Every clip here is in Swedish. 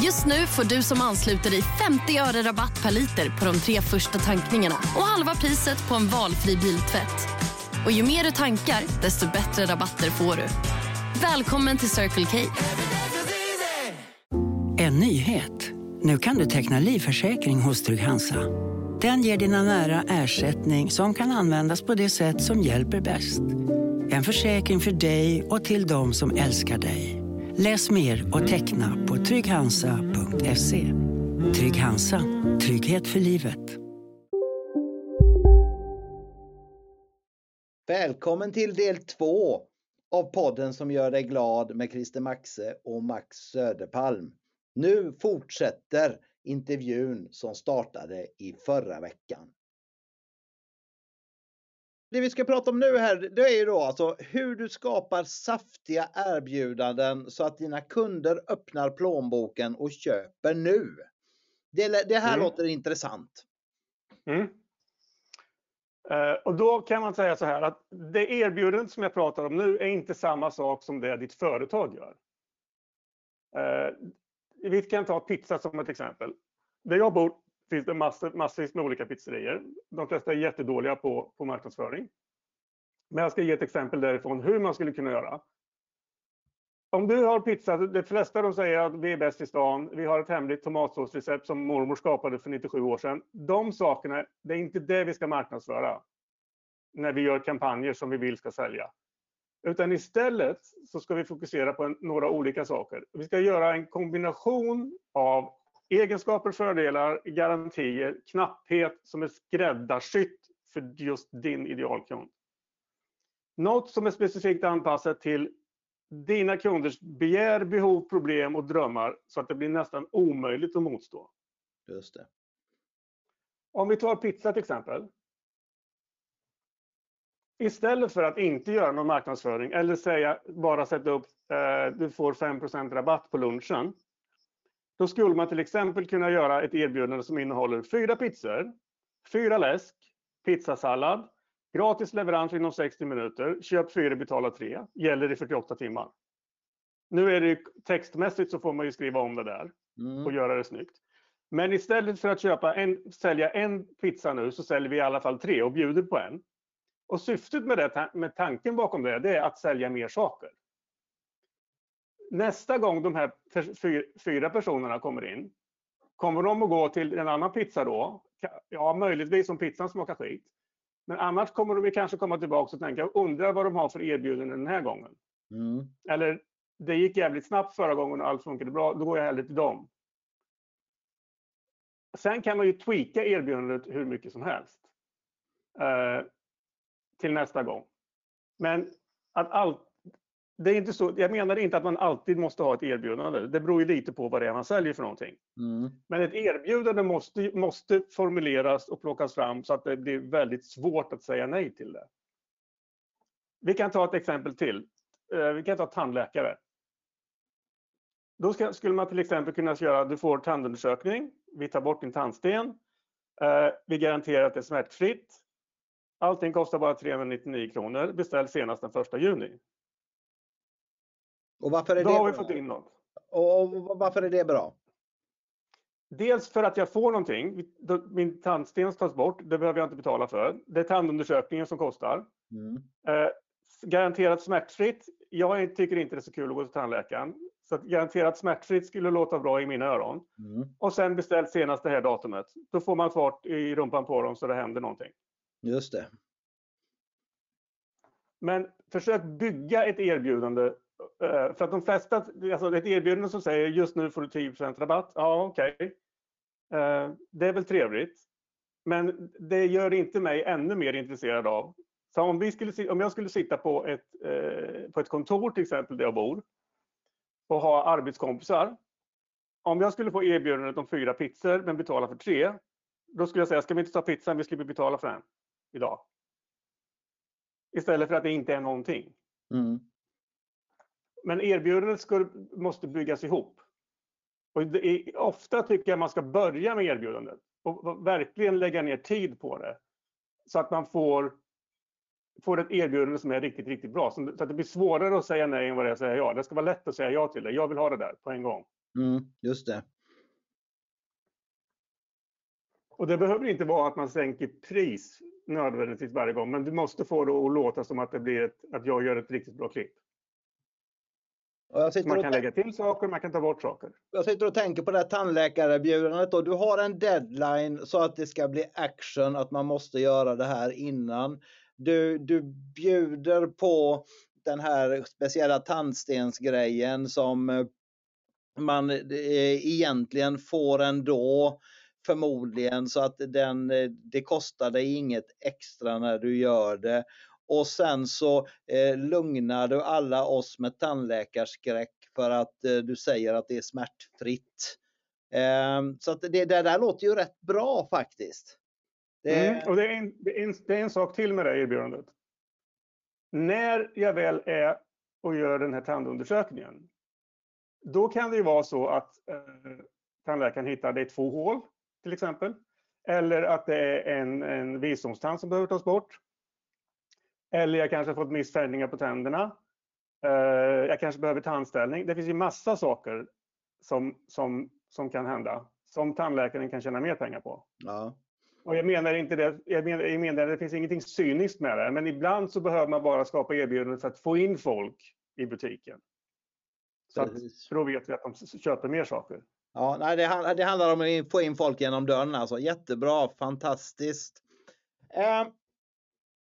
Just nu får du som ansluter dig 50 öre rabatt per liter på de tre första tankningarna och halva priset på en valfri biltvätt. Och ju mer du tankar, desto bättre rabatter får du. Välkommen till Circle K. En nyhet. Nu kan du teckna livförsäkring hos Trygg-Hansa. Den ger dina nära ersättning som kan användas på det sätt som hjälper bäst. En försäkring för dig och till de som älskar dig. Läs mer och teckna på trygghansa.se. Trygg Hansa. Trygghet för livet. Välkommen till del två av podden som gör dig glad med Christer Maxe och Max Söderpalm. Nu fortsätter intervjun som startade i förra veckan. Det vi ska prata om nu här, det är ju då alltså hur du skapar saftiga erbjudanden så att dina kunder öppnar plånboken och köper nu. Det, det här Mm. låter intressant. Mm. Eh, och då kan man säga så här att det erbjudandet som jag pratar om nu är inte samma sak som det ditt företag gör. Eh, vi kan ta pizza som ett exempel. Där jag bor finns det massor, massvis med olika pizzerior. De flesta är jättedåliga på, på marknadsföring. Men jag ska ge ett exempel därifrån hur man skulle kunna göra. Om du har pizza, de flesta de säger att vi är bäst i stan, vi har ett hemligt tomatsåsrecept som mormor skapade för 97 år sedan. De sakerna, det är inte det vi ska marknadsföra när vi gör kampanjer som vi vill ska sälja. Utan istället så ska vi fokusera på en, några olika saker. Vi ska göra en kombination av egenskaper, fördelar, garantier, knapphet som är skräddarsytt för just din idealkund. Något som är specifikt anpassat till dina kunders begär, behov, problem och drömmar så att det blir nästan omöjligt att motstå. Just det. Om vi tar pizza till exempel. Istället för att inte göra någon marknadsföring eller säga bara sätta upp eh, du får 5% rabatt på lunchen. Då skulle man till exempel kunna göra ett erbjudande som innehåller fyra pizzor, fyra läsk, pizzasallad, gratis leverans inom 60 minuter, köp fyra, betala tre, gäller i 48 timmar. Nu är det textmässigt så får man ju skriva om det där Mm. och göra det snyggt. Men istället för att köpa en, sälja en pizza nu så säljer vi i alla fall tre och bjuder på en. Och syftet med, det, med tanken bakom det, det är att sälja mer saker. Nästa gång de här fy- fy- fyra personerna kommer in, kommer de att gå till en annan pizza då? Ja, möjligtvis om pizzan smakar skit. Men annars kommer de kanske komma tillbaka och tänka, undrar vad de har för erbjudanden den här gången. Mm. Eller, det gick jävligt snabbt förra gången och allt funkade bra, då går jag hellre till dem. Sen kan man ju tweaka erbjudandet hur mycket som helst. Eh, till nästa gång. Men att allt, det är inte så, jag menar inte att man alltid måste ha ett erbjudande. Det beror ju lite på vad det är man säljer för någonting. Mm. Men ett erbjudande måste, måste formuleras och plockas fram så att det blir väldigt svårt att säga nej till det. Vi kan ta ett exempel till. Eh, Vi kan ta tandläkare. Då ska, skulle man till exempel kunna göra, du får tandundersökning, vi tar bort din tandsten, eh, vi garanterar att det är smärtfritt. Allting kostar bara 399 kronor, beställ senast den 1 juni. Och varför är Då det har vi bra? fått in något. Och varför är det bra? Dels för att jag får någonting. Min tandsten tas bort, det behöver jag inte betala för. Det är tandundersökningen som kostar. Mm. Eh, garanterat smärtfritt. Jag tycker inte det är så kul att gå till tandläkaren. Så garanterat smärtfritt skulle låta bra i mina öron. Mm. Och sen beställt senast det här datumet. Då får man fart i rumpan på dem så det händer någonting. Just det. Men försök bygga ett erbjudande. Eh, för att de flesta, alltså ett erbjudande som säger just nu får du 10 rabatt. Ja, okej. Okay. Det är väl trevligt. Men det gör inte mig ännu mer intresserad av. Så om, vi skulle, om jag skulle sitta på ett, eh, på ett kontor till exempel där jag bor och ha arbetskompisar. Om jag skulle få erbjudandet om fyra pizzor men betala för tre. då skulle jag säga, ska vi inte ta pizzan, vi slipper betala för den idag. Istället för att det inte är någonting. Mm. Men erbjudandet ska, måste byggas ihop. Och är, ofta tycker jag man ska börja med erbjudandet och verkligen lägga ner tid på det. Så att man får, får ett erbjudande som är riktigt, riktigt bra. Så att det blir svårare att säga nej än vad det är att säga ja. Det ska vara lätt att säga ja till det. Jag vill ha det där på en gång. Mm, just det. Och det behöver inte vara att man sänker pris nödvändigtvis varje gång, men du måste få det att låta som att, det blir ett, att jag gör ett riktigt bra klipp. Man kan lägga till saker, man kan ta bort saker. Jag sitter och tänker på det här tandläkarerbjudandet. Du har en deadline så att det ska bli action, att man måste göra det här innan. Du, du bjuder på den här speciella tandstensgrejen som eh, man eh, egentligen får ändå förmodligen så att den, eh, det kostar dig inget extra när du gör det. Och sen så eh, lugnar du alla oss med tandläkarskräck för att eh, du säger att det är smärtfritt. Eh, så att det, det där låter ju rätt bra faktiskt. Det... Mm, och det är, en, det, är en, det är en sak till med det erbjudandet. När jag väl är och gör den här tandundersökningen, då kan det ju vara så att eh, tandläkaren hittar det i två hål till exempel. Eller att det är en, en visdomstand som behöver tas bort. Eller jag kanske har fått missfärgningar på tänderna. Uh, jag kanske behöver tandställning. Det finns ju massa saker som, som, som kan hända som tandläkaren kan tjäna mer pengar på. Ja. Och jag menar inte det, jag menar, jag menar det finns ingenting cyniskt med det, men ibland så behöver man bara skapa erbjudanden för att få in folk i butiken. Så att, för då vet vi att de köper mer saker. Ja, nej, det, det handlar om att få in folk genom dörren alltså. Jättebra, fantastiskt. Eh,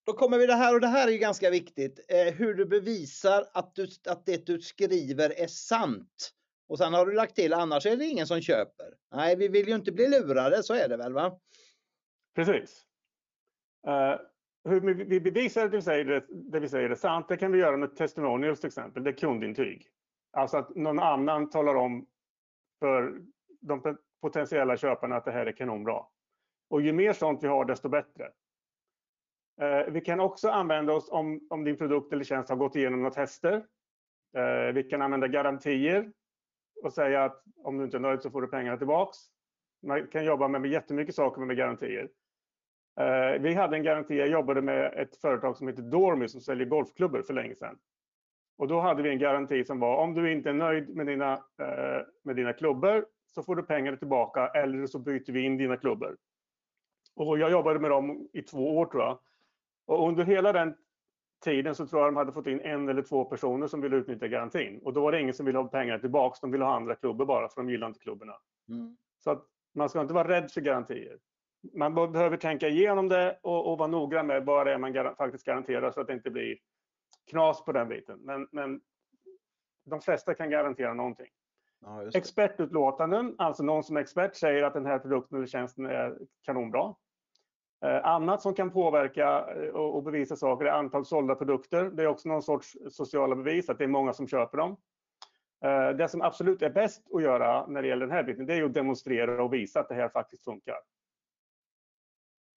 då kommer vi det här och det här är ju ganska viktigt. Eh, hur du bevisar att, du, att det du skriver är sant. Och sen har du lagt till annars är det ingen som köper. Nej, vi vill ju inte bli lurade, så är det väl va? Precis. Uh, hur vi bevisar att vi säger det, det vi säger är sant, det kan vi göra med testimonials till exempel, det är kundintyg. Alltså att någon annan talar om för de potentiella köparna att det här är kanonbra. Och ju mer sånt vi har, desto bättre. Eh, vi kan också använda oss om, om din produkt eller tjänst har gått igenom några tester. Eh, vi kan använda garantier och säga att om du inte är nöjd så får du pengarna tillbaks. Man kan jobba med, med jättemycket saker med garantier. Eh, vi hade en garanti, jag jobbade med ett företag som heter Dormy som säljer golfklubbor för länge sedan. Och då hade vi en garanti som var om du inte är nöjd med dina, med dina klubbor så får du pengar tillbaka eller så byter vi in dina klubbor. Och jag jobbade med dem i två år tror jag. Och under hela den tiden så tror jag de hade fått in en eller två personer som ville utnyttja garantin. Och då var det ingen som ville ha pengarna tillbaka, de ville ha andra klubbor bara för de gillar inte klubborna. Mm. Så att man ska inte vara rädd för garantier. Man behöver tänka igenom det och, och vara noggrann med vad det är man gar faktiskt garanterar så att det inte blir knas på den biten. Men, men de flesta kan garantera någonting. Ja, Expertutlåtanden, alltså någon som är expert säger att den här produkten eller tjänsten är kanonbra. Eh, annat som kan påverka eh, och, bevisa saker är antal sålda produkter. Det är också någon sorts sociala bevis, att det är många som köper dem. Eh, det som absolut är bäst att göra när det gäller den här biten, det är att demonstrera och visa att det här faktiskt funkar.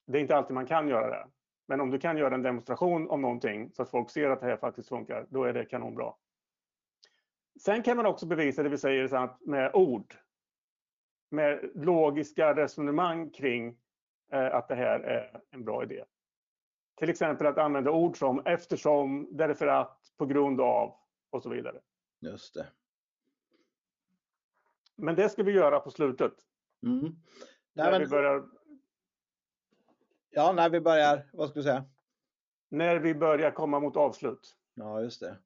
Det är inte alltid man kan göra det. Men om du kan göra en demonstration om någonting så att folk ser att det här faktiskt funkar, då är det kanonbra. Sen kan man också bevisa det vi säger med ord. Med logiska resonemang kring att det här är en bra idé. Till exempel att använda ord som eftersom, därför att, på grund av och så vidare. Just det. Men det ska vi göra på slutet. Mm. När men... vi börjar Ja, när vi börjar, vad ska du säga? När vi börjar komma mot avslut. Ja, just det.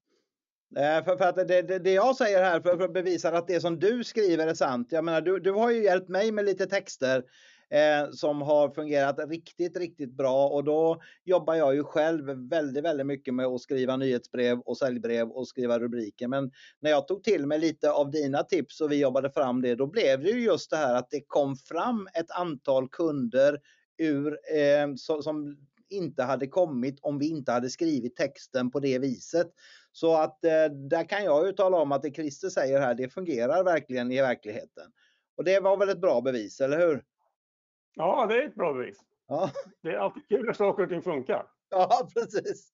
Eh, för, för att det, det, det, jag säger här för, för att bevisa att det som du skriver är sant. Jag menar, du, du har ju hjälpt mig med lite texter eh, som har fungerat riktigt, riktigt bra och då jobbar jag ju själv väldigt, väldigt mycket med att skriva nyhetsbrev och säljbrev och skriva rubriker. Men när jag tog till mig lite av dina tips och vi jobbade fram det, då blev det ju just det här att det kom fram ett antal kunder ur, eh, så, som inte hade kommit om vi inte hade skrivit texten på det viset. Så att eh, där kan jag ju tala om att det Christer säger här, det fungerar verkligen i verkligheten. Och det var väl ett bra bevis, eller hur? Ja, det är ett bra bevis. Ja, Det är alltid kul när saker och ting funkar. ja precis.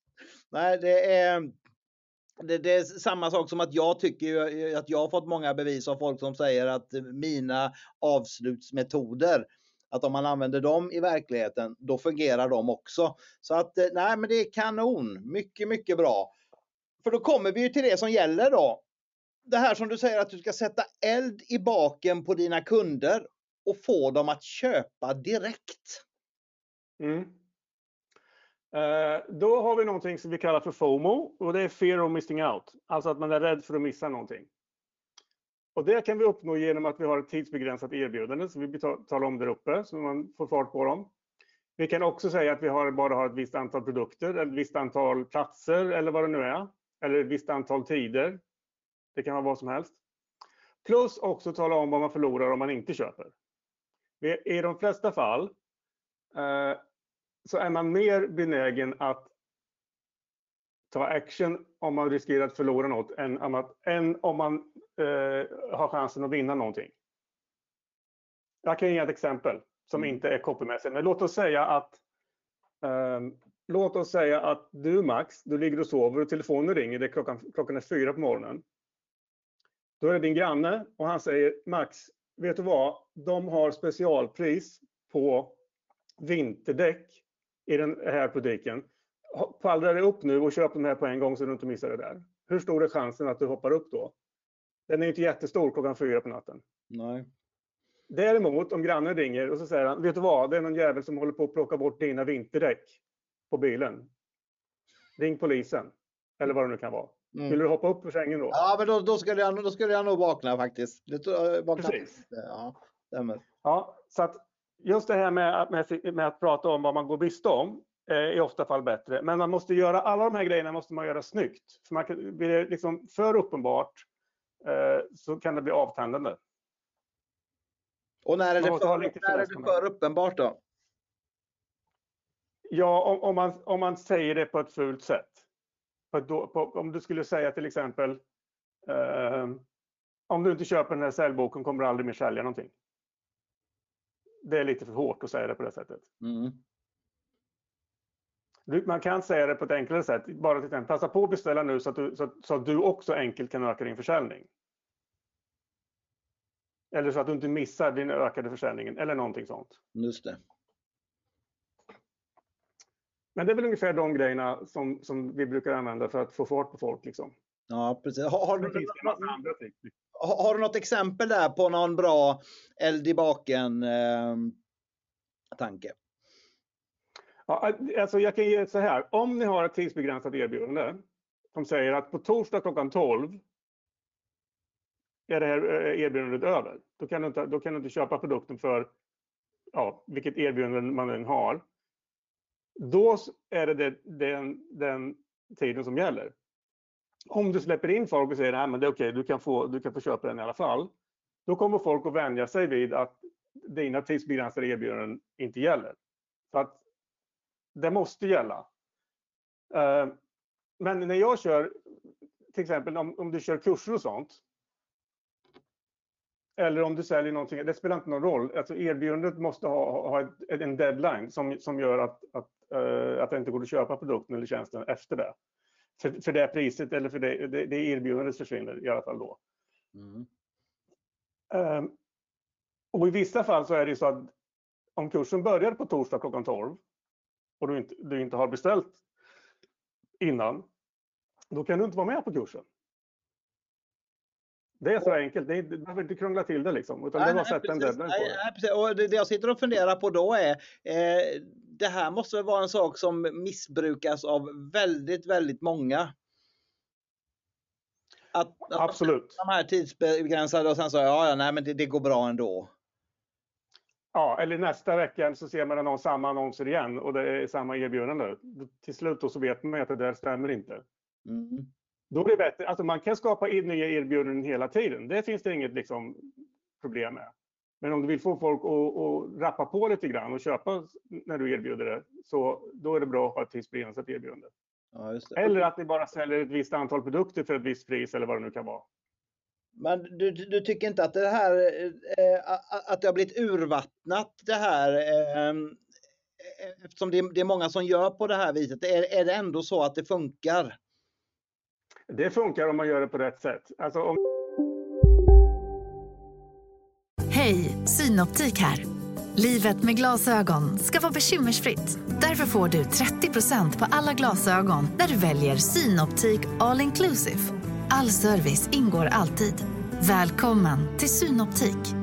Nej, det är, det, det är samma sak som att jag tycker att jag har fått många bevis av folk som säger att mina avslutsmetoder att om man använder dem i verkligheten, då fungerar de också. Så att eh, nej, men det är kanon. Mycket, mycket bra. För då kommer vi ju till det som gäller då. Det här som du säger att du ska sätta eld i baken på dina kunder och få dem att köpa direkt. Mm. Eh, då har vi någonting som vi kallar för FOMO och det är fear of missing out. Alltså att man är rädd för att missa någonting. Och det kan vi uppnå genom att vi har ett tidsbegränsat erbjudande som vi talar om där uppe så man får fart på dem. Vi kan också säga att vi har, bara har ett visst antal produkter, eller ett visst antal platser eller vad det nu är. Eller ett visst antal tider. Det kan vara vad som helst. Plus också tala om vad man förlorar om man inte köper. I de flesta fall eh, så är man mer benägen att ta action om man riskerar att förlora något än om, att, än om man eh, har chansen att vinna någonting. Jag kan ge ett exempel som mm. inte är copymässigt, men låt oss säga att eh, Låt oss säga att du Max, du ligger och sover och telefonen ringer, det är klockan, klockan är fyra på morgonen. Då är det din granne och han säger Max, vet du vad? De har specialpris på vinterdäck i den här butiken. Pallra dig upp nu och köp de här på en gång så du inte missar det där. Hur stor är chansen att du hoppar upp då? Den är inte jättestor klockan fyra på natten. Nej. Däremot om grannen ringer och så säger han, vet du vad, det är någon jävel som håller på att plocka bort dina vinterdäck på bilen. Ring polisen. Eller vad det nu kan vara. Mm. Vill du hoppa upp ur sängen då? Ja, men då, då, skulle jag, då skulle jag nog vakna faktiskt. Det, vakna. Precis. Ja, Ja, så att just det här med, med, med, att prata om vad man går miste om eh, är ofta fall bättre. Men man måste göra alla de här grejerna måste man göra snyggt. För man kan, blir det liksom för uppenbart eh, så kan det bli avtändande. Och när är det, för, när är det för uppenbart då? Ja, om, om, man, om man säger det på ett fult sätt. På på, om du skulle säga till exempel eh, om du inte köper den här säljboken kommer du aldrig mer sälja någonting. Det är lite för hårt att säga det på det sättet. Mm. Man kan säga det på ett enklare sätt. Bara till exempel, passa på att beställa nu så att, du, så, att, så att du också enkelt kan öka din försäljning. Eller så att du inte missar din ökade försäljning eller någonting sånt. Just det. Men det är väl ungefär de grejerna som, som vi brukar använda för att få fart på folk. Liksom. Ja, precis. Har, har, du, har, har, du något exempel där på någon bra eld i baken eh, tanke? Ja, alltså jag kan ge så här. Om ni har ett tidsbegränsat erbjudande som säger att på torsdag klockan 12 är det här eh, erbjudandet över. Då kan du inte, då kan du inte köpa produkten för ja, vilket erbjudande man än har. Då är det, det den, den tiden som gäller. Om du släpper in folk och säger att det är okej, du, kan få, du kan få köpa den i alla fall. Då kommer folk att vänja sig vid att dina tidsbegränsade erbjudanden inte gäller. Så att det måste gälla. Eh, men när jag kör, till exempel om, om du kör kurser och sånt. Eller om du säljer någonting, det spelar inte någon roll. Alltså erbjudandet måste ha, ha en deadline som, som gör att, att att det inte går att köpa produkten eller tjänsten efter det. För, för det priset eller för det, det, det erbjudandet försvinner i alla fall då. Mm. Um, och i vissa fall så är det så att om kursen börjar på torsdag klockan 12 och du inte, du inte har beställt innan, då kan du inte vara med på kursen. Det är så enkelt. Det är, du behöver inte krångla till det liksom. Utan nej, det bara sätta en deadline på det. Nej, Och det, det jag sitter och funderar på då är eh, det här måste vara en sak som missbrukas av väldigt, väldigt många. Att, att Absolut. De här tidsbegränsade och sen så, ja, ja nej men det, det, går bra ändå. Ja, eller nästa vecka så ser man samma annonser igen och det är samma erbjudande. Till slut då så vet man att det där stämmer inte. Mm. Då är det bättre, alltså man kan skapa nya erbjudanden hela tiden. Det finns det inget liksom, problem med. Men om du vill få folk att, att rappa på lite grann och köpa när du erbjuder det, så då är det bra att ha ett tidsbegränsat erbjudande. Ja, Eller att ni bara säljer ett visst antal produkter för ett visst pris eller vad det nu kan vara. Men du, du tycker inte att det här, eh, att det har blivit urvattnat det här eh, eftersom det är, det är, många som gör på det här viset. Är, är det ändå så att det funkar? Det funkar om man gör det på rätt sätt. Alltså om... Hej, Synoptik här. Livet med glasögon ska vara bekymmersfritt. Därför får du 30% på alla glasögon när du väljer Synoptik All Inclusive. All service ingår alltid. Välkommen till Synoptik.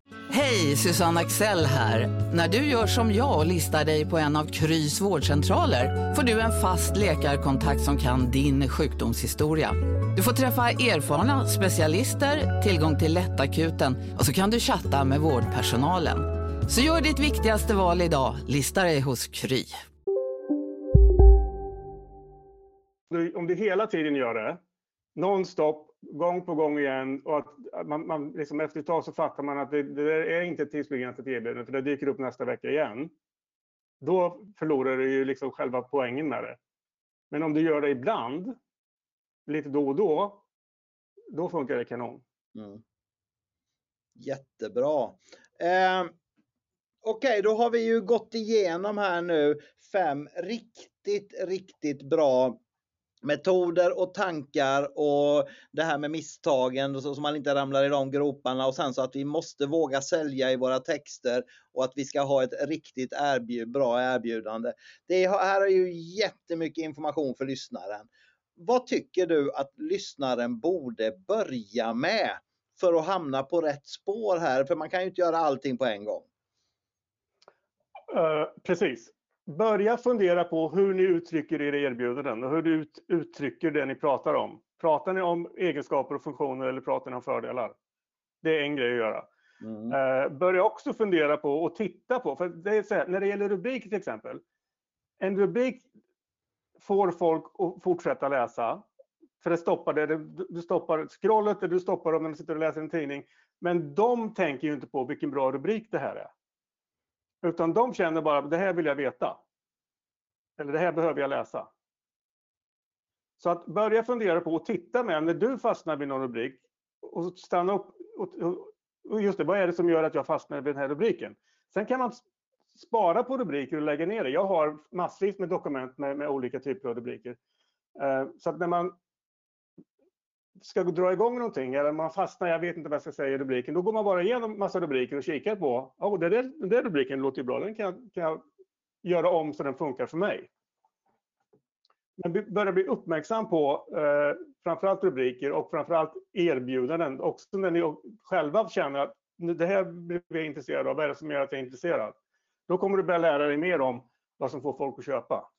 Hej, Susanne Axel här. När du gör som jag och listar dig på en av Krys vårdcentraler får du en fast läkarkontakt som kan din sjukdomshistoria. Du får träffa erfarna specialister, tillgång till lättakuten och så kan du chatta med vårdpersonalen. Så gör ditt viktigaste val idag, lista dig hos Kry. Om du hela tiden gör det, nonstop, gång på gång igen och att man, man liksom efter ett tag så fattar man att det, det är inte ett tidsbegränsat erbjudande för det dyker upp nästa vecka igen. Då förlorar du ju liksom själva poängen med det. Men om du gör det ibland, lite då och då, då funkar det kanon. Mm. Jättebra. Eh, Okej, okay, då har vi ju gått igenom här nu fem riktigt, riktigt bra metoder och tankar och det här med misstagen så, så man inte ramlar i de groparna och sen så att vi måste våga sälja i våra texter och att vi ska ha ett riktigt erbjud, bra erbjudande. Det här är ju jättemycket information för lyssnaren. Vad tycker du att lyssnaren borde börja med för att hamna på rätt spår här? För man kan ju inte göra allting på en gång. Uh, precis börja fundera på hur ni uttrycker era erbjudanden och hur du ut, uttrycker det ni pratar om. Pratar ni om egenskaper och funktioner eller pratar ni om fördelar? Det är en grej att göra. Mm. Eh, börja också fundera på och titta på, för det är så här, när det gäller rubriker till exempel. En rubrik får folk att fortsätta läsa. För det stoppar det, du stoppar scrollet, du stoppar dem när de sitter och läser en tidning. Men de tänker ju inte på vilken bra rubrik det här är. Utan de känner bara, det här vill jag veta. Eller det här behöver jag läsa. Så att börja fundera på och titta med när du fastnar vid någon rubrik och stanna upp och, och just det, vad är det som gör att jag fastnar vid den här rubriken? Sen kan man spara på rubriker och lägga ner det. Jag har massvis med dokument med, med olika typer av rubriker. Eh, så att när man ska dra igång någonting eller man fastnar, jag vet inte vad jag ska säga i rubriken, då går man bara igenom massa rubriker och kikar på, oh, den, där, den där rubriken låter ju bra, den kan jag, kan jag göra om så den funkar för mig. Men börja bli uppmärksam på eh, framförallt rubriker och framförallt erbjudanden, också när ni själva känner att det här blir jag intresserad av, vad är det som gör att jag är intresserad? Då kommer du börja lära dig mer om vad som får folk att köpa.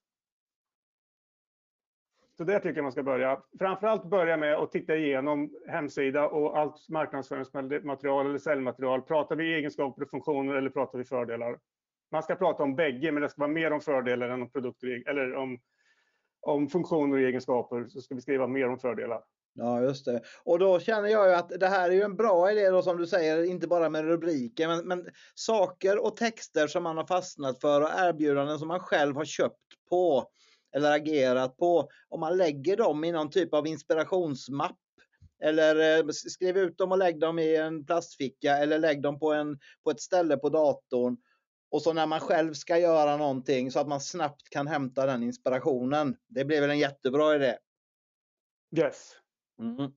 Så där tycker jag man ska börja. Framförallt börja med att titta igenom hemsida och allt marknadsföringsmaterial eller säljmaterial. Pratar vi egenskaper och funktioner eller pratar vi fördelar? Man ska prata om bägge, men det ska vara mer om fördelar än om produkter eller om, om funktioner och egenskaper. Så ska vi skriva mer om fördelar. Ja, just det. Och då känner jag ju att det här är ju en bra idé då som du säger, inte bara med rubriker, men, men saker och texter som man har fastnat för och erbjudanden som man själv har köpt på eller agerat på. Om man lägger dem i någon typ av inspirationsmapp eller eh, skriv ut dem och lägg dem i en plastficka eller lägg dem på, en, på ett ställe på datorn. Och så när man själv ska göra någonting så att man snabbt kan hämta den inspirationen. Det blir väl en jättebra idé. Yes. Mm.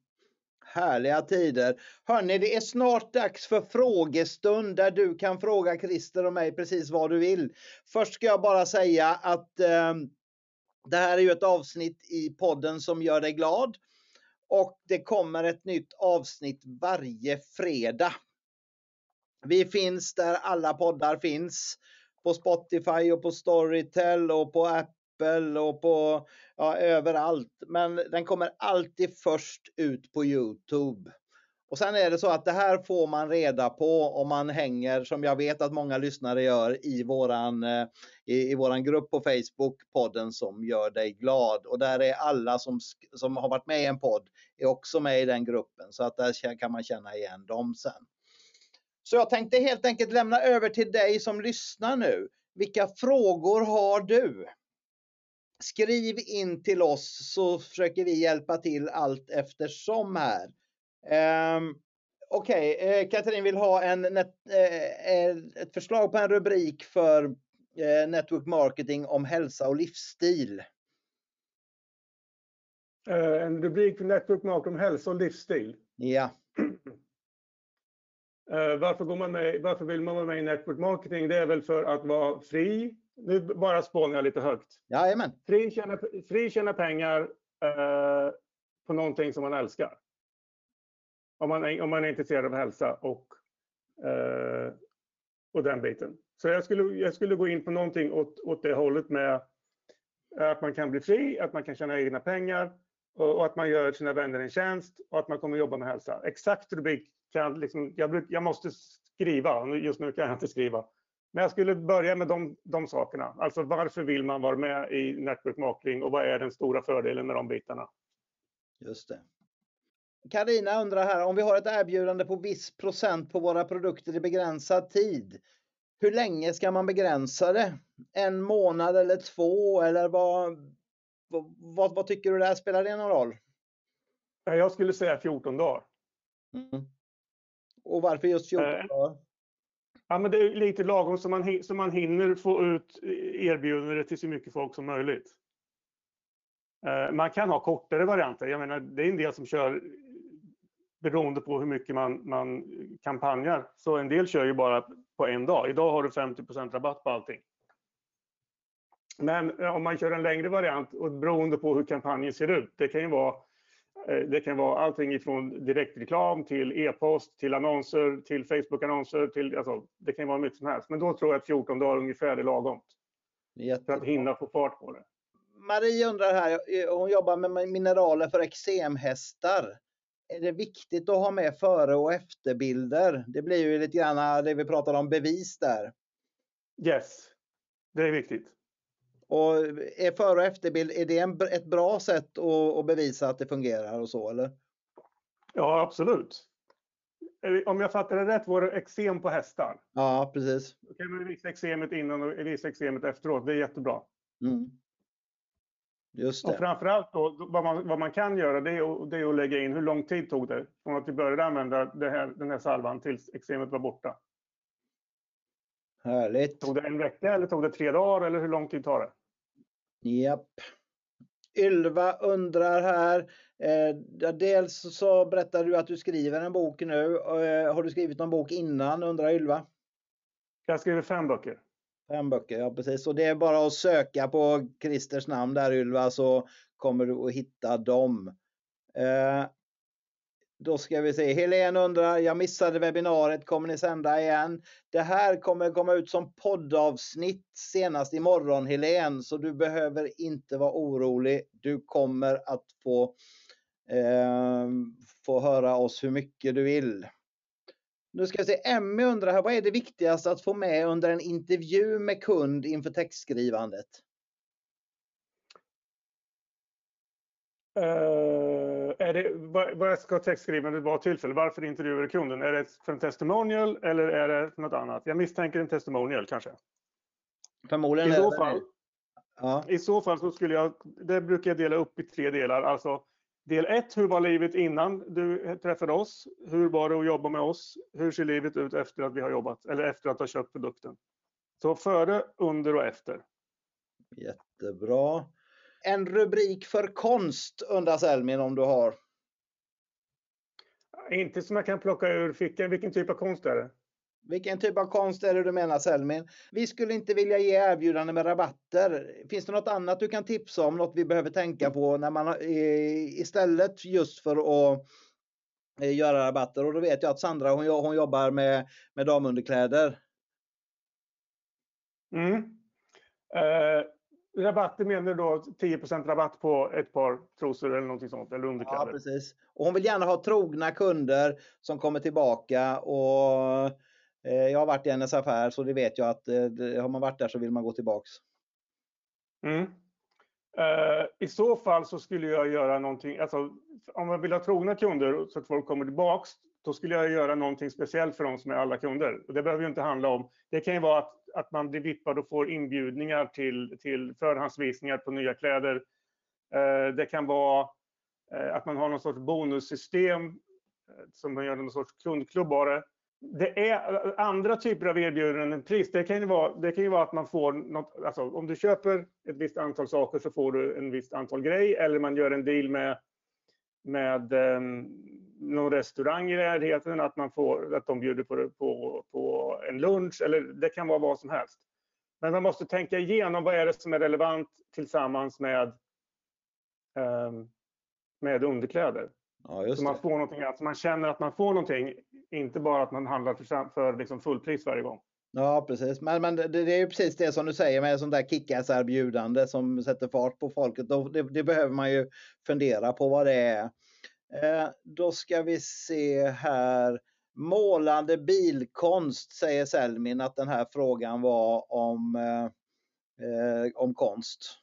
Härliga tider. Hörni, det är snart dags för frågestund där du kan fråga Christer och mig precis vad du vill. Först ska jag bara säga att eh, det här är ju ett avsnitt i podden som gör dig glad. Och det kommer ett nytt avsnitt varje fredag. Vi finns där alla poddar finns. På Spotify och på Storytel och på Apple och på ja, överallt. Men den kommer alltid först ut på Youtube. Och sen är det så att det här får man reda på om man hänger, som jag vet att många lyssnare gör, i våran, eh, i, i våran grupp på Facebook, podden som gör dig glad. Och där är alla som, som har varit med i en podd är också med i den gruppen så att där kan man känna igen dem sen. Så jag tänkte helt enkelt lämna över till dig som lyssnar nu. Vilka frågor har du? Skriv in till oss så försöker vi hjälpa till allt eftersom här. Um, Okej, okay. eh, Katrin vill ha en net, eh, ett förslag på en rubrik för eh, Network Marketing om hälsa och livsstil. Eh, en rubrik för Network Marketing om hälsa och livsstil? Ja. Eh, varför, går man med, varför vill man vara med i Network Marketing? Det är väl för att vara fri. Nu bara spånar jag lite högt. Jajamän. Fri tjäna, fri tjäna pengar eh, på någonting som man älskar. Om man, om man är intresserad av hälsa och, eh, och den biten. Så jag skulle, jag skulle gå in på någonting åt, åt det hållet med att man kan bli fri, att man kan tjäna egna pengar och, och att man gör sina vänner en tjänst och att man kommer jobba med hälsa. Exakt rubrik kan liksom, jag, jag måste skriva, just nu kan jag inte skriva. Men jag skulle börja med de, de sakerna. Alltså varför vill man vara med i network marketing och vad är den stora fördelen med de bitarna? Just det. Karina undrar här om vi har ett erbjudande på viss procent på våra produkter i begränsad tid. Hur länge ska man begränsa det? En månad eller två eller vad, vad, vad tycker du där? Spelar det någon roll? Jag skulle säga 14 dagar. Mm. Och varför just 14 äh, dagar? Ja, men det är lite lagom så man, så man hinner få ut erbjudandet till så mycket folk som möjligt. Eh, man kan ha kortare varianter. Jag menar, det är en del som kör beroende på hur mycket man, man kampanjar. Så en del kör ju bara på en dag. Idag har du 50% rabatt på allting. Men om man kör en längre variant och beroende på hur kampanjen ser ut. Det kan ju vara Eh, det kan vara allting ifrån direktreklam till e-post, till annonser, till Facebook-annonser. Till, alltså, det kan vara mycket som helst. Men då tror jag att 14 dagar ungefär är lagom. För att hinna få fart på det. Marie undrar här, eh, hon jobbar med mineraler för eksemhästar. Är det viktigt att ha med före och efterbilder? Det blir ju lite grann det vi pratade om bevis där. Yes, det är viktigt. Och är före och efterbild, är det en, ett bra sätt att, att, bevisa att det fungerar och så eller? Ja, absolut. Om jag fattar det rätt var det eksem på hästar. Ja, precis. Då kan man visa eksemet innan och visa eksemet efteråt. Det är jättebra. Mm. Just det. Och framförallt då, vad man, vad man kan göra det är, det är att lägga in hur lång tid tog det från att vi började använda här, den här salvan tills eksemet var borta. Härligt. Tog det en vecka eller tog det tre dagar eller hur lång tid tar det? Japp. Ylva undrar här. Eh, dels så berättar du att du skriver en bok nu. Eh, har du skrivit någon bok innan undrar Ylva? Jag har skrivit fem böcker. Fem böcker, ja precis. Och det är bara att söka på Christers namn där Ylva så kommer du att hitta dem. Eh, då ska vi se. Helene undrar, jag missade webbinariet, kommer ni sända igen? Det här kommer komma ut som poddavsnitt senast imorgon Helene, så du behöver inte vara orolig. Du kommer att få, eh, få höra oss hur mycket du vill. Nu ska vi se, Emmy undrar här, vad är det viktigaste att få med under en intervju med kund inför textskrivandet? Uh, är det, vad, vad ska textskrivandet vara till för? Varför intervjuar du kunden? Är det för en testimonial eller är det något annat? Jag misstänker en testimonial kanske. Förmodligen I så fall, ja. I så fall så skulle jag, det brukar jag dela upp i tre delar. Alltså del ett, hur var livet innan du träffade oss? Hur var det att jobba med oss? Hur ser livet ut efter att vi har jobbat eller efter att ha köpt produkten? Så före, under och efter. Jättebra. En rubrik för konst undrar Selmin om du har? Inte som jag kan plocka ur fickan. Vilken typ av konst är det? Vilken typ av konst är det du menar Selmin? Vi skulle inte vilja ge erbjudande med rabatter. Finns det något annat du kan tipsa om? Något vi behöver tänka på när man istället just för att eh, göra rabatter? Och då vet jag att Sandra hon, hon jobbar med, med damunderkläder. Mm. Uh, rabatter menar du då 10% rabatt på ett par trosor eller någonting sånt eller underkläder? Ja, precis. Och hon vill gärna ha trogna kunder som kommer tillbaka och eh, Eh, jag har varit i hennes affär så det vet jag att eh, har man varit där så vill man gå tillbaks. Mm. Eh, I så fall så skulle jag göra någonting, alltså om man vill ha trogna kunder så att folk kommer tillbaks, då skulle jag göra någonting speciellt för dem som är alla kunder. Och det behöver ju inte handla om, det kan ju vara att, att man blir vippad och får inbjudningar till, till förhandsvisningar på nya kläder. Eh, det kan vara att man har någon sorts bonussystem som man gör någon sorts kundklubb av det det är andra typer av erbjudanden än pris. Det kan ju vara, det kan ju vara att man får något, alltså om du köper ett visst antal saker så får du en visst antal grej eller man gör en deal med, med um, någon restaurang i närheten, att, man får, att de bjuder på, på, på en lunch eller det kan vara vad som helst. Men man måste tänka igenom vad är det som är relevant tillsammans med, um, med underkläder. Ja, så man får någonting, alltså man känner att man får någonting, inte bara att man handlar för, för liksom fullpris varje gång. Ja precis, men, men det, det är ju precis det som du säger med sånt där kickass-erbjudande som sätter fart på folket. Det, det, behöver man ju fundera på vad det är. Eh, då ska vi se här. Målande bilkonst säger Selmin att den här frågan var om, eh, eh om konst.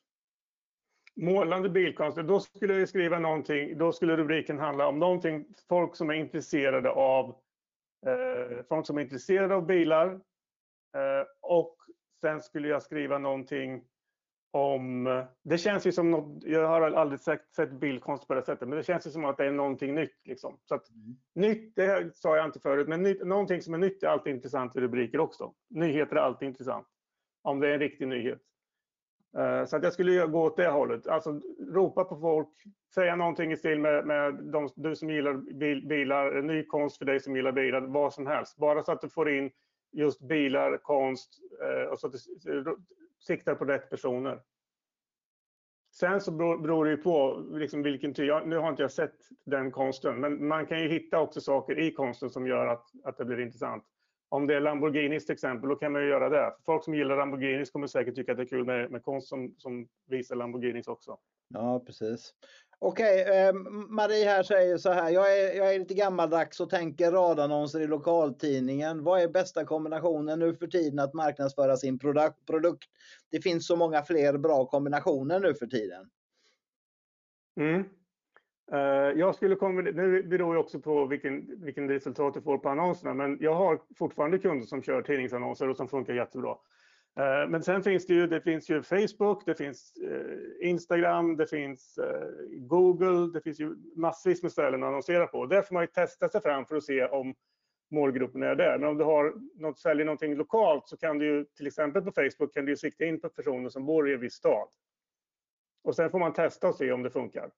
Målande bildkonst, då skulle jag skriva någonting, då skulle rubriken handla om någonting, folk som är intresserade av, folk som är intresserade av bilar. Eh, och sen skulle jag skriva någonting om, det känns ju som något, jag har aldrig sett, sett bildkonst på det sättet, men det känns ju som att det är någonting nytt. Liksom. Så att, mm. Nytt, det sa jag inte förut, men nytt, någonting som är nytt är alltid intressant i rubriker också. Nyheter är alltid intressant. Om det är en riktig nyhet. Eh, så att jag skulle gå åt det hållet. Alltså ropa på folk, säga någonting i stil med, med de, du som gillar bil, bilar, ny konst för dig som gillar bilar, vad som helst. Bara så att du får in just bilar, konst eh, och så att du siktar på rätt personer. Sen så beror det ju på liksom vilken typ, nu har inte jag sett den konsten, men man kan ju hitta också saker i konsten som gör att, att det blir intressant. Om det är Lamborghinis till exempel, då kan man ju göra det. Folk som gillar Lamborghinis kommer säkert tycka att det är kul med, med konst som, som visar Lamborghinis också. Ja, precis. Okej, eh, Marie här säger så här. Jag är, jag är lite gammaldags och tänker radannonser i lokaltidningen. Vad är bästa kombinationen nu för tiden att marknadsföra sin produkt? produkt? Det finns så många fler bra kombinationer nu för tiden. Mm. Eh, jag skulle komma, det beror ju också på vilken, vilken resultat du får på annonserna, men jag har fortfarande kunder som kör tidningsannonser och som funkar jättebra. Eh, men sen finns det ju, det finns ju Facebook, det finns eh, Instagram, det finns Google, det finns ju massvis med ställen att annonsera på. Där får man ju testa sig fram för att se om målgruppen är där. Men om du har något, säljer någonting lokalt så kan du ju till exempel på Facebook kan du ju sikta in på personer som bor i en viss stad. Och sen får man testa och se om det funkar.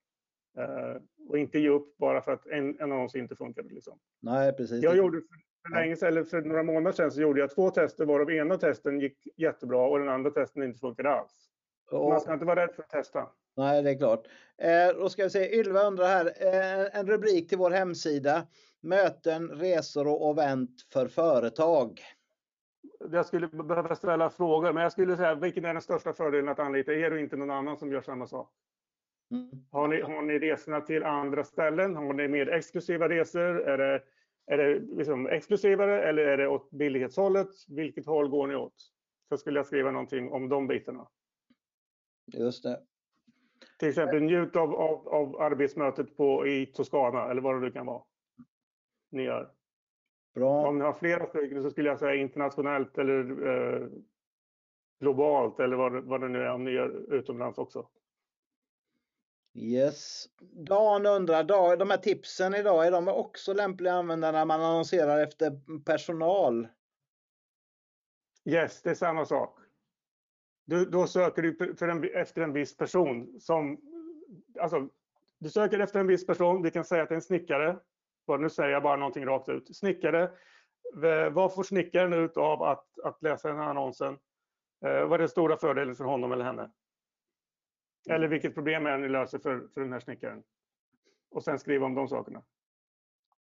Uh, och inte ge upp bara för att en, en annons inte funkade. Liksom. Nej, precis. Jag gjorde för, länge sedan, eller för några månader sedan så gjorde jag två tester varav ena testen gick jättebra och den andra testen inte funkade alls. Och... Man ska inte vara rädd för att testa. Nej, det är klart. Eh, då ska vi se, Ylva undrar här, eh, en rubrik till vår hemsida. Möten, resor och event för företag. Jag skulle behöva ställa frågor, men jag skulle säga vilken är den största fördelen att anlita er och inte någon annan som gör samma sak? Mm. Har, ni, har ni resorna till andra ställen? Har ni mer exklusiva resor? Är det, är det liksom exklusivare eller är det åt billighetshållet? Vilket håll går ni åt? Så skulle jag skriva någonting om de bitarna. Just det. Till exempel njut av, av, av arbetsmötet på, i Toscana eller vad det kan vara. Ni gör. Bra. Om ni har flera stycken så skulle jag säga internationellt eller eh, globalt eller vad, vad det nu är om ni gör utomlands också. Yes. Dan undrar, de här tipsen idag, är de också lämpliga att använda när man annonserar efter personal? Yes, det är samma sak. Du, då söker du för en, efter en viss person som, alltså, du söker efter en viss person, vi kan säga att det är en snickare, nu säger jag bara någonting rakt ut. Snickare, vad får snickaren ut av att, att läsa den här annonsen? Eh, vad är den stora fördelen för honom eller henne? Eller vilket problem är ni löser för, för den här snickaren? Och sen skriva om de sakerna.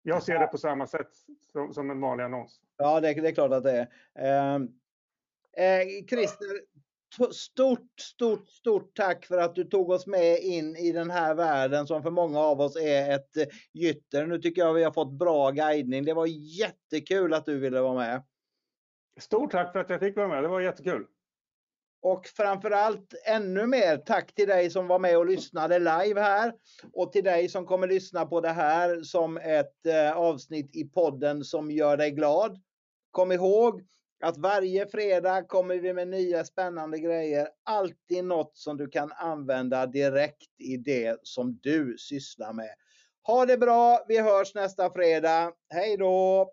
Jag ser det på samma sätt som, som en vanlig annons. Ja, det, det, är klart att det är. Eh, eh, Christer, stort, stort, stort tack för att du tog oss med in i den här världen som för många av oss är ett eh, gytter. Nu tycker jag vi har fått bra guidning. Det var jättekul att du ville vara med. Stort tack för att jag fick vara med. Det var jättekul. Och framförallt ännu mer tack till dig som var med och lyssnade live här och till dig som kommer lyssna på det här som ett eh, avsnitt i podden som gör dig glad. Kom ihåg att varje fredag kommer vi med nya spännande grejer. Alltid något som du kan använda direkt i det som du sysslar med. Ha det bra. Vi hörs nästa fredag. Hej då!